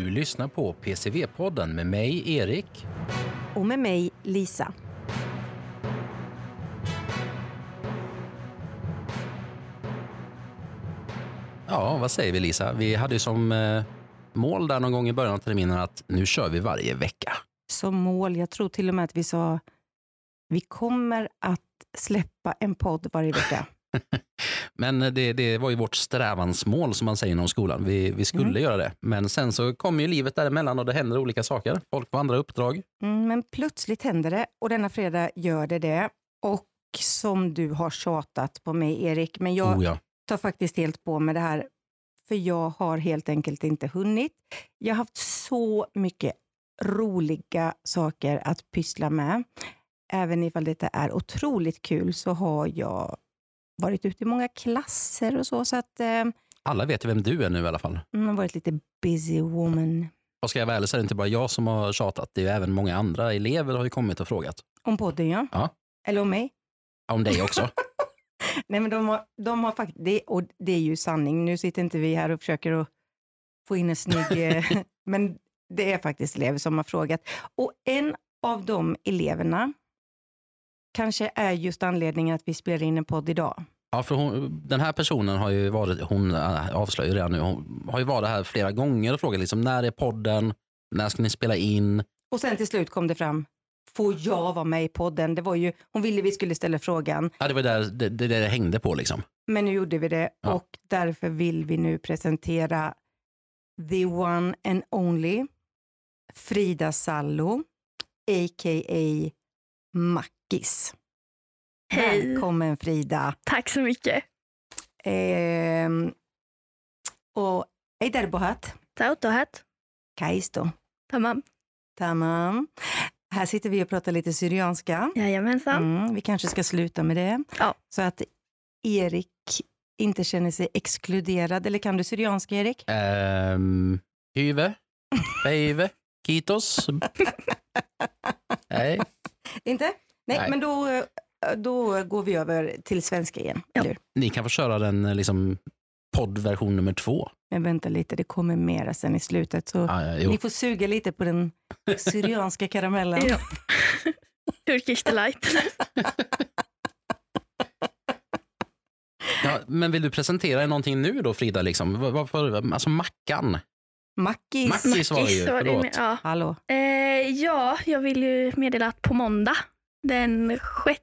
Du lyssnar på PCV-podden med mig, Erik. Och med mig, Lisa. Ja, vad säger vi Lisa? Vi hade ju som eh, mål där någon gång i början av terminen att nu kör vi varje vecka. Som mål, jag tror till och med att vi sa vi kommer att släppa en podd varje vecka. Men det, det var ju vårt strävansmål som man säger inom skolan. Vi, vi skulle Mm. göra det. Men sen så kommer ju livet däremellan och det händer olika saker. Folk får andra uppdrag. Mm, men plötsligt händer det och denna fredag gör det det. Och som du har tjatat på mig, Erik, men jag Oh ja. tar faktiskt helt på med det här, för jag har helt enkelt inte hunnit. Jag har haft så mycket roliga saker att pyssla med. Även ifall det är otroligt kul så har jag varit ute i många klasser och så, så att eh, Alla vet ju vem du är nu i alla fall. jag har varit lite busy woman. Och ska jag vara ärlig så är det inte bara jag som har tjatat. Det är ju även många andra elever har ju kommit och frågat. Om podden, ja. Ja. Eller om mig. Om dig också. Nej, men de har, de har faktiskt, det, och det är ju sanning. Nu sitter inte vi här och försöker att få in en snygg... eh, men det är faktiskt elever som har frågat. Och en av de eleverna kanske är just anledningen att vi spelar in en podd idag. Ja, för hon, den här personen har ju varit, hon äh, avslöjar redan nu, hon har ju varit här flera gånger och frågat liksom, när är podden, när ska ni spela in? Och sen till slut kom det fram, får jag vara med i podden? Det var ju, hon ville vi skulle ställa frågan, Ja, det var där det, det, det hängde på. Liksom. men nu gjorde vi det Ja. och därför vill vi nu presentera the one and only Frida Sallo, a.k.a. Mackis. Hej. Välkommen Frida. Tack så mycket. Ehm, och ei terbohat, Tautohat. kaisto, Tamam. tamam. Här sitter vi och pratar lite syrianska. Jajamensan. Mm, vi kanske ska sluta med det. Ja. Så att Erik inte känner sig exkluderad. Eller kan du syrianska, Erik? Um, hyve, beive, kitos. Nej. Inte? Nej, Nej. men då, eh, då går vi över till svenska igen. Ja. eller? Ni kan få köra den eh, liksom, poddversion nummer två. Men vänta lite, det kommer mera sen i slutet. Så Ja, ja, ni får suga lite på den syrianska karamellen. Ja. Turkish delight. Ja, men vill du presentera någonting nu då Frida? Liksom? Varför, alltså Mackan. Mackis. Mackis var det ju, förlåt. ja. Hallå. Eh, ja, jag vill ju meddela att på måndag den 6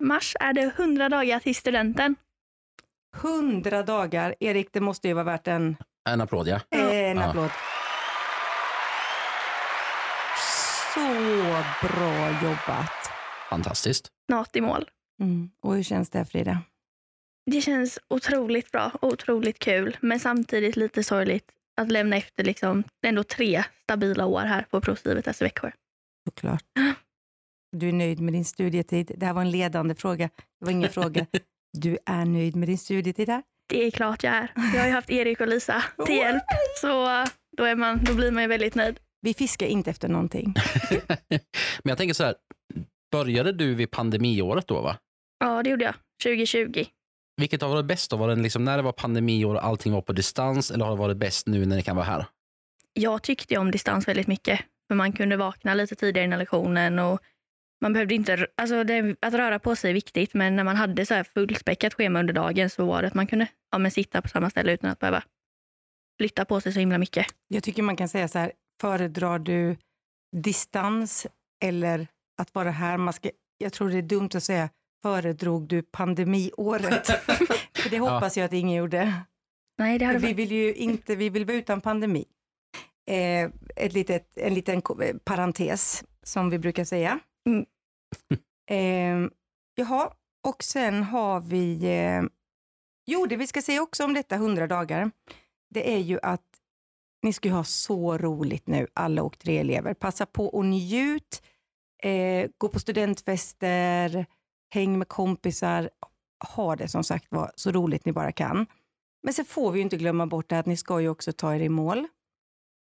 mars är det 100 dagar till studenten. Hundra dagar. Erik, det måste ju vara värt en, En applåd ja. En Ja. applåd. Så bra jobbat. Fantastiskt. Snart i mål. Mm. Och hur känns det, Frida? Det känns otroligt bra, otroligt kul, men samtidigt lite sorgligt att lämna efter liksom ändå tre stabila år här på provskrivet SVK. Såklart. Du är nöjd med din studietid. Det här var en ledande fråga. Det var ingen fråga. Du är nöjd med din studietid här? Det är klart jag är. Jag har ju haft Erik och Lisa till hjälp, så då, är man, då blir man ju väldigt nöjd. Vi fiskar inte efter någonting. Men jag tänker så här, började du vid pandemiåret då? va? Ja, det gjorde jag. 2020. Vilket har varit bäst? Då? Var det liksom när det var pandemiår och allting var på distans eller har det varit bäst nu när ni kan vara här? Jag tyckte om distans väldigt mycket, för man kunde vakna lite tidigare innan lektionen och man behövde inte, alltså det, att röra på sig är viktigt, men när man hade så här fullspäckat schema under dagen så var det att man kunde ja, men sitta på samma ställe utan att behöva flytta på sig så himla mycket. Jag tycker man kan säga så här, föredrar du distans eller att vara här? Man ska, jag tror det är dumt att säga, föredrog du pandemiåret? För det hoppas jag att ingen gjorde. Nej, det För hade vi vill ju inte, vi vill vara utan pandemi. Eh, ett litet, en liten eh, parentes, som vi brukar säga. Mm. Eh, jaha, och sen har vi... Eh, jo, det vi ska säga också om detta 100 dagar, det är ju att ni ska ju ha så roligt nu, alla och tre elever. Passa på och njut, eh, gå på studentfester, häng med kompisar, ha det som sagt var så roligt ni bara kan. Men sen får vi ju inte glömma bort det att ni ska ju också ta er i mål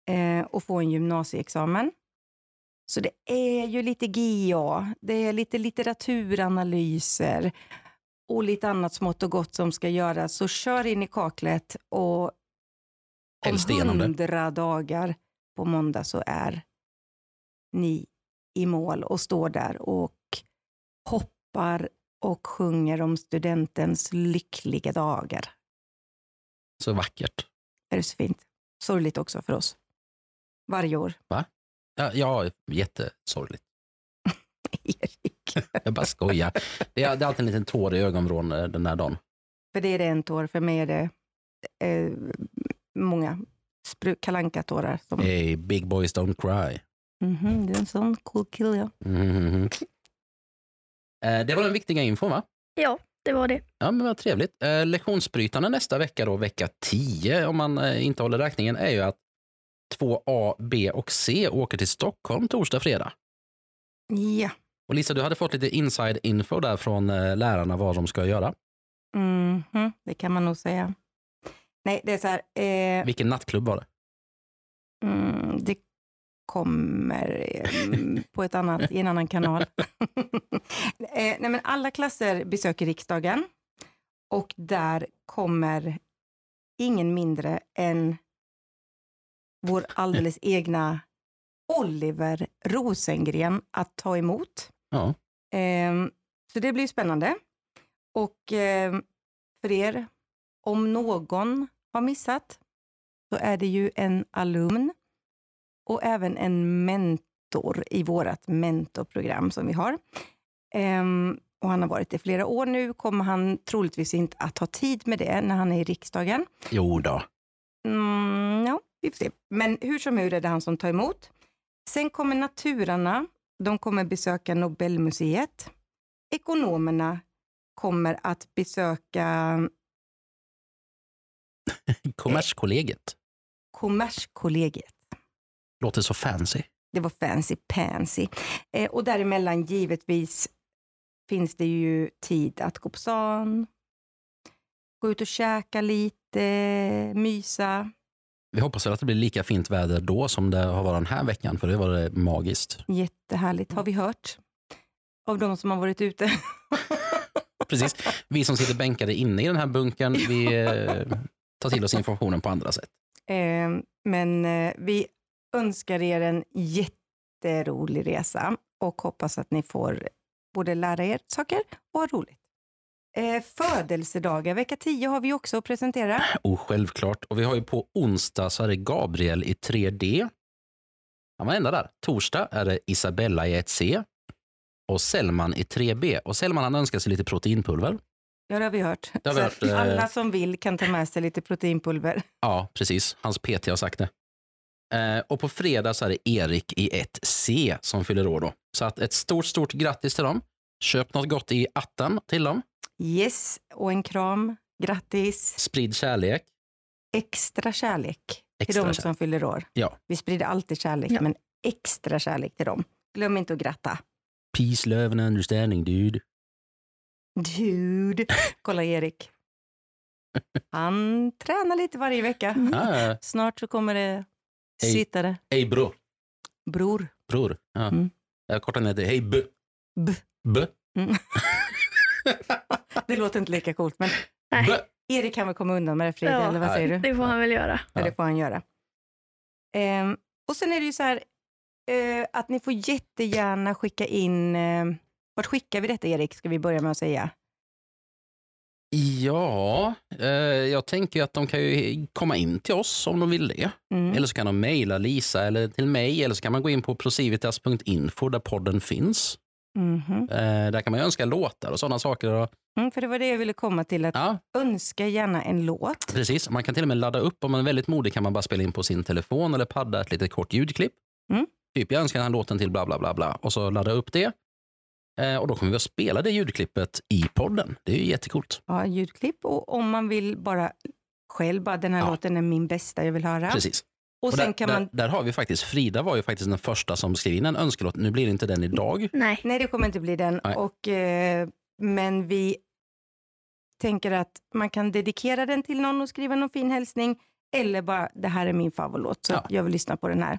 eh, och få en gymnasieexamen. Så det är ju lite GA, det är lite litteraturanalyser och lite annat smått och gott som ska göras. Så kör in i kaklet och om hundra dagar på måndag så är ni i mål och står där och hoppar och sjunger om studentens lyckliga dagar. Så vackert. Är det så fint? Sorgligt också för oss. Varje år. Ja, ja jättesorgligt. Erik. Jag bara skojar. Det är, det är alltid en liten tår i ögonvrån eh, den här dagen. För det är det en tår, för mig är det eh, många kalanka tårar som Hey, big boys don't cry. Mhm, du är en sån cool kille, ja. Mhm. Eh, Det var den viktiga infon va? Ja, det var det. Ja, men vad trevligt. Eh, lektionsbrytande nästa vecka, då, vecka 10, om man eh, inte håller räkningen, är ju att 2A, B och C åker till Stockholm torsdag, fredag. Ja. Och Lisa, du hade fått lite inside info där från eh, lärarna vad de ska göra. Mhm, det kan man nog säga. Nej, det är så här. Eh, Vilken nattklubb var det? mm, det kommer eh, på ett annat, i en annan kanal. eh, nej, men alla klasser besöker riksdagen och där kommer ingen mindre än vår alldeles egna Oliver Rosengren att ta emot. Ja. Ehm, så det blir spännande. Och ehm, för er, om någon har missat, så är det ju en alumn och även en mentor i vårt mentorprogram som vi har. Ehm, och han har varit i flera år nu, kommer han troligtvis inte att ha tid med det när han är i riksdagen. Jo då. Mm, ja, vi får se. Men hur som hur är det han som tar emot. Sen kommer naturarna. De kommer besöka Nobelmuseet. Ekonomerna kommer att besöka Kommerskollegiet. Kommerskollegiet. Låter så fancy. Det var fancy pansy. Eh, och däremellan givetvis finns det ju tid att gå på stan, gå ut och käka lite, mysa. Vi hoppas att det blir lika fint väder då som det har varit den här veckan, för det var det magiskt. Jättehärligt, har vi hört. Av de som har varit ute. Precis. Vi som sitter bänkade inne i den här bunkern, vi eh, tar till oss informationen på andra sätt. Eh, men eh, vi önskar er en jätterolig resa och hoppas att ni får både lära er saker och ha roligt. Eh, födelsedagar, vecka 10 har vi också att presentera. Och självklart. Och vi har ju på onsdag så är det Gabriel i 3D. Han var ända där. Torsdag är det Isabella i 1C. Och Selman i 3B. Och Selman han önskar sig lite proteinpulver. Ja, det har vi hört. Har vi hört, eh. alla som vill kan ta med sig lite proteinpulver. Ja, precis. Hans PT har sagt det. Eh, och på fredag så är det Erik i 1C som fyller år då. Så att ett stort, stort grattis till dem. Köp något gott i atten till dem. Yes, och en kram. Grattis. Sprid kärlek. Extra kärlek till Extra de kärlek. som fyller år. Ja. Vi sprider alltid kärlek, Ja. men extra kärlek till dem. Glöm inte att gratta. Peace, love and understanding dude. Dude. Kolla Erik. Han tränar lite varje vecka. Mm. Ah, Snart så kommer det Hej. sitta det. Hej bror. Bror. Bror. Ja. Mm. Jag kortar ner till hej b. B. B. Mm. det låter inte lika coolt, men Nej. Erik kan väl komma undan med det Frida, Ja. eller vad säger du? det får han väl göra. Ja. Det får han göra. Ehm, och sen är det ju så här eh, att ni får jättegärna skicka in... Eh, vart skickar vi detta Erik, ska vi börja med att säga? Ja, eh, jag tänker att de kan ju komma in till oss om de vill det. Mm. Eller så kan de mejla Lisa eller till mig. Eller så kan man gå in på procivitas.info där podden finns. Mhm. Eh, där kan man ju önska låtar och sådana saker. Mm, för det var det jag ville komma till, att ja, önska gärna en låt. precis. Man kan till och med ladda upp. Om man är väldigt modig kan man bara spela in på sin telefon eller padda ett litet kort ljudklipp. Mm. Typ, jag önskar den här låten till bla bla bla bla. Och så ladda upp det. Eh, och då kommer vi att spela det ljudklippet i podden. Det är ju jättekult. Ja, ljudklipp. Och om man vill bara själv, bara den här Ja. låten är min bästa jag vill höra. Precis. Och Och sen där, kan där, man... där har vi faktiskt, Frida var ju faktiskt den första som skrev in en önskelåt. Nu blir det inte den idag. Nej, Nej, det kommer inte bli den. Nej. Och, eh, men vi tänker att man kan dedikera den till någon och skriva någon fin hälsning. Eller bara, det här är min favoritlåt, så Ja. jag vill lyssna på den här.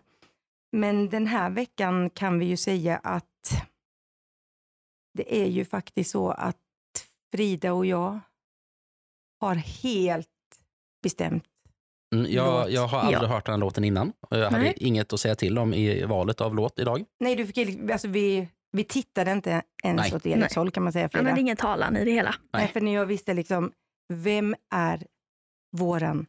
Men den här veckan kan vi ju säga att det är ju faktiskt så att Frida och jag har helt bestämt jag, Låt. jag har aldrig Ja. hört den här låten innan. och Jag hade Nej. inget att säga till om i valet av låt idag. Nej, du fick, alltså vi, vi tittade inte ens Nej. åt Eriks håll kan man säga. Han Frida. hade ingen talan i det hela. Nej. Nej. för när jag visste liksom, vem är våran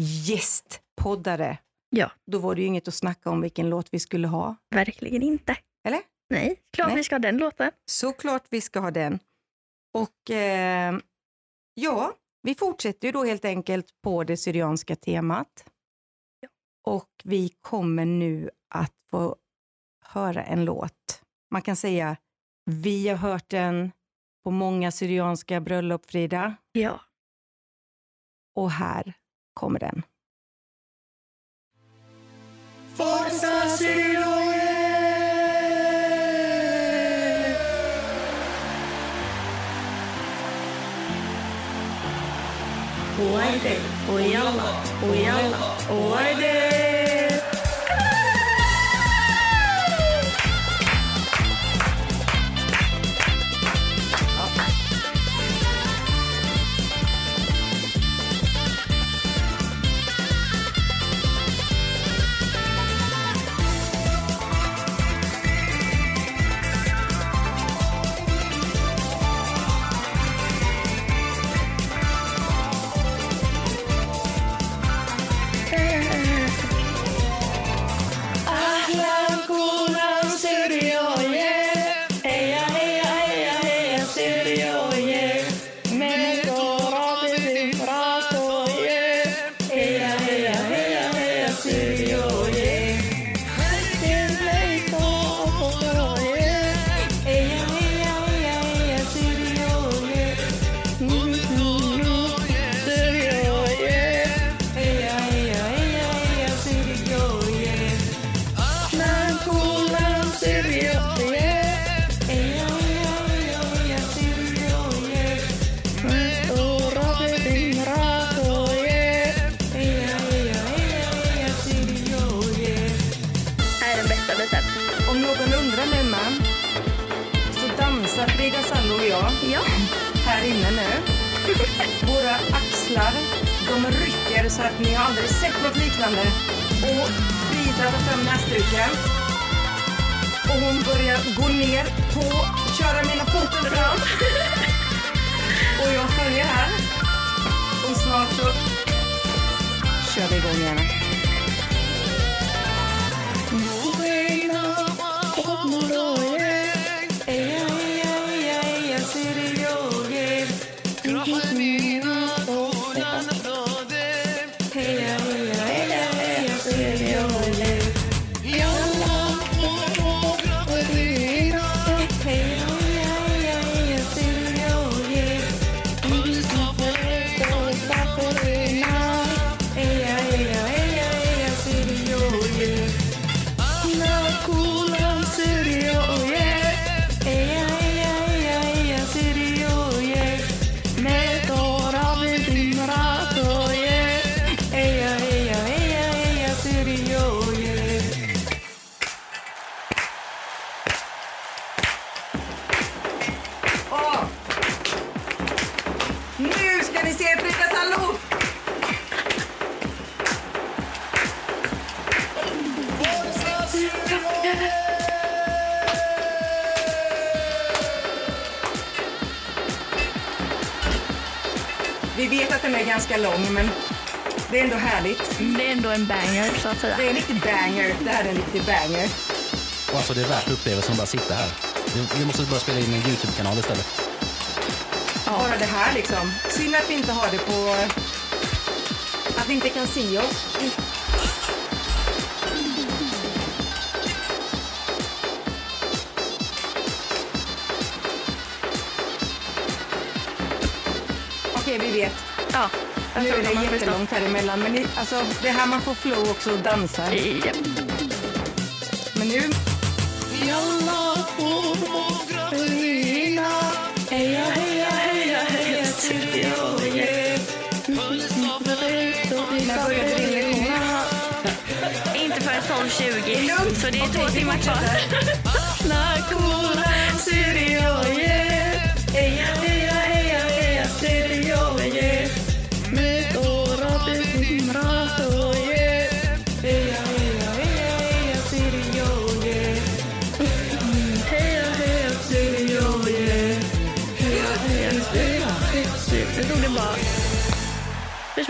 gästpoddare? Ja. Då var det ju inget att snacka om vilken låt vi skulle ha. Verkligen inte. Eller? Nej, klart Nej. vi ska ha den låten. Såklart vi ska ha den. Och eh, ja, vi fortsätter ju då helt enkelt på det syrianska temat. Ja. Och vi kommer nu att få höra en låt. Man kan säga, vi har hört den på många syrianska bröllop, Frida. Ja. Och här kommer den. Forza お会いでおやわおやわお会いで axlar, de rycker så att ni har aldrig sett något liknande. Och Frida tar fram näsduken. Och hon börjar gå ner på, köra mina foten fram. Och jag följer här. Och snart så kör vi igång igen. Vi vet att den är ganska lång, men det är ändå härligt. Det är ändå en banger så att säga. Det är en riktig banger. Det här är en riktig banger. Och alltså det är värt upplevelsen att bara sitta här. Vi- måste börja spela in en Youtube-kanal istället. Bara det här liksom. Synd att vi inte har det på... Att vi inte kan se oss. Okej, vi vet. Ja. Nu är de det jättelångt här emellan. Men det, alltså, det är här man får flow också och dansar. Japp. Men nu... Heja heja heja heja Syrjoje. När började din lektion? Inte förrän 12.20. Lugnt. Så det är två timmar kvar.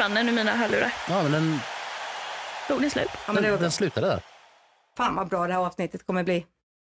Försvann den ur mina hörlurar. Ja, men den, Tog den slut. Ja, men det var den, bra. den slutade där. Fan vad bra det här avsnittet kommer bli.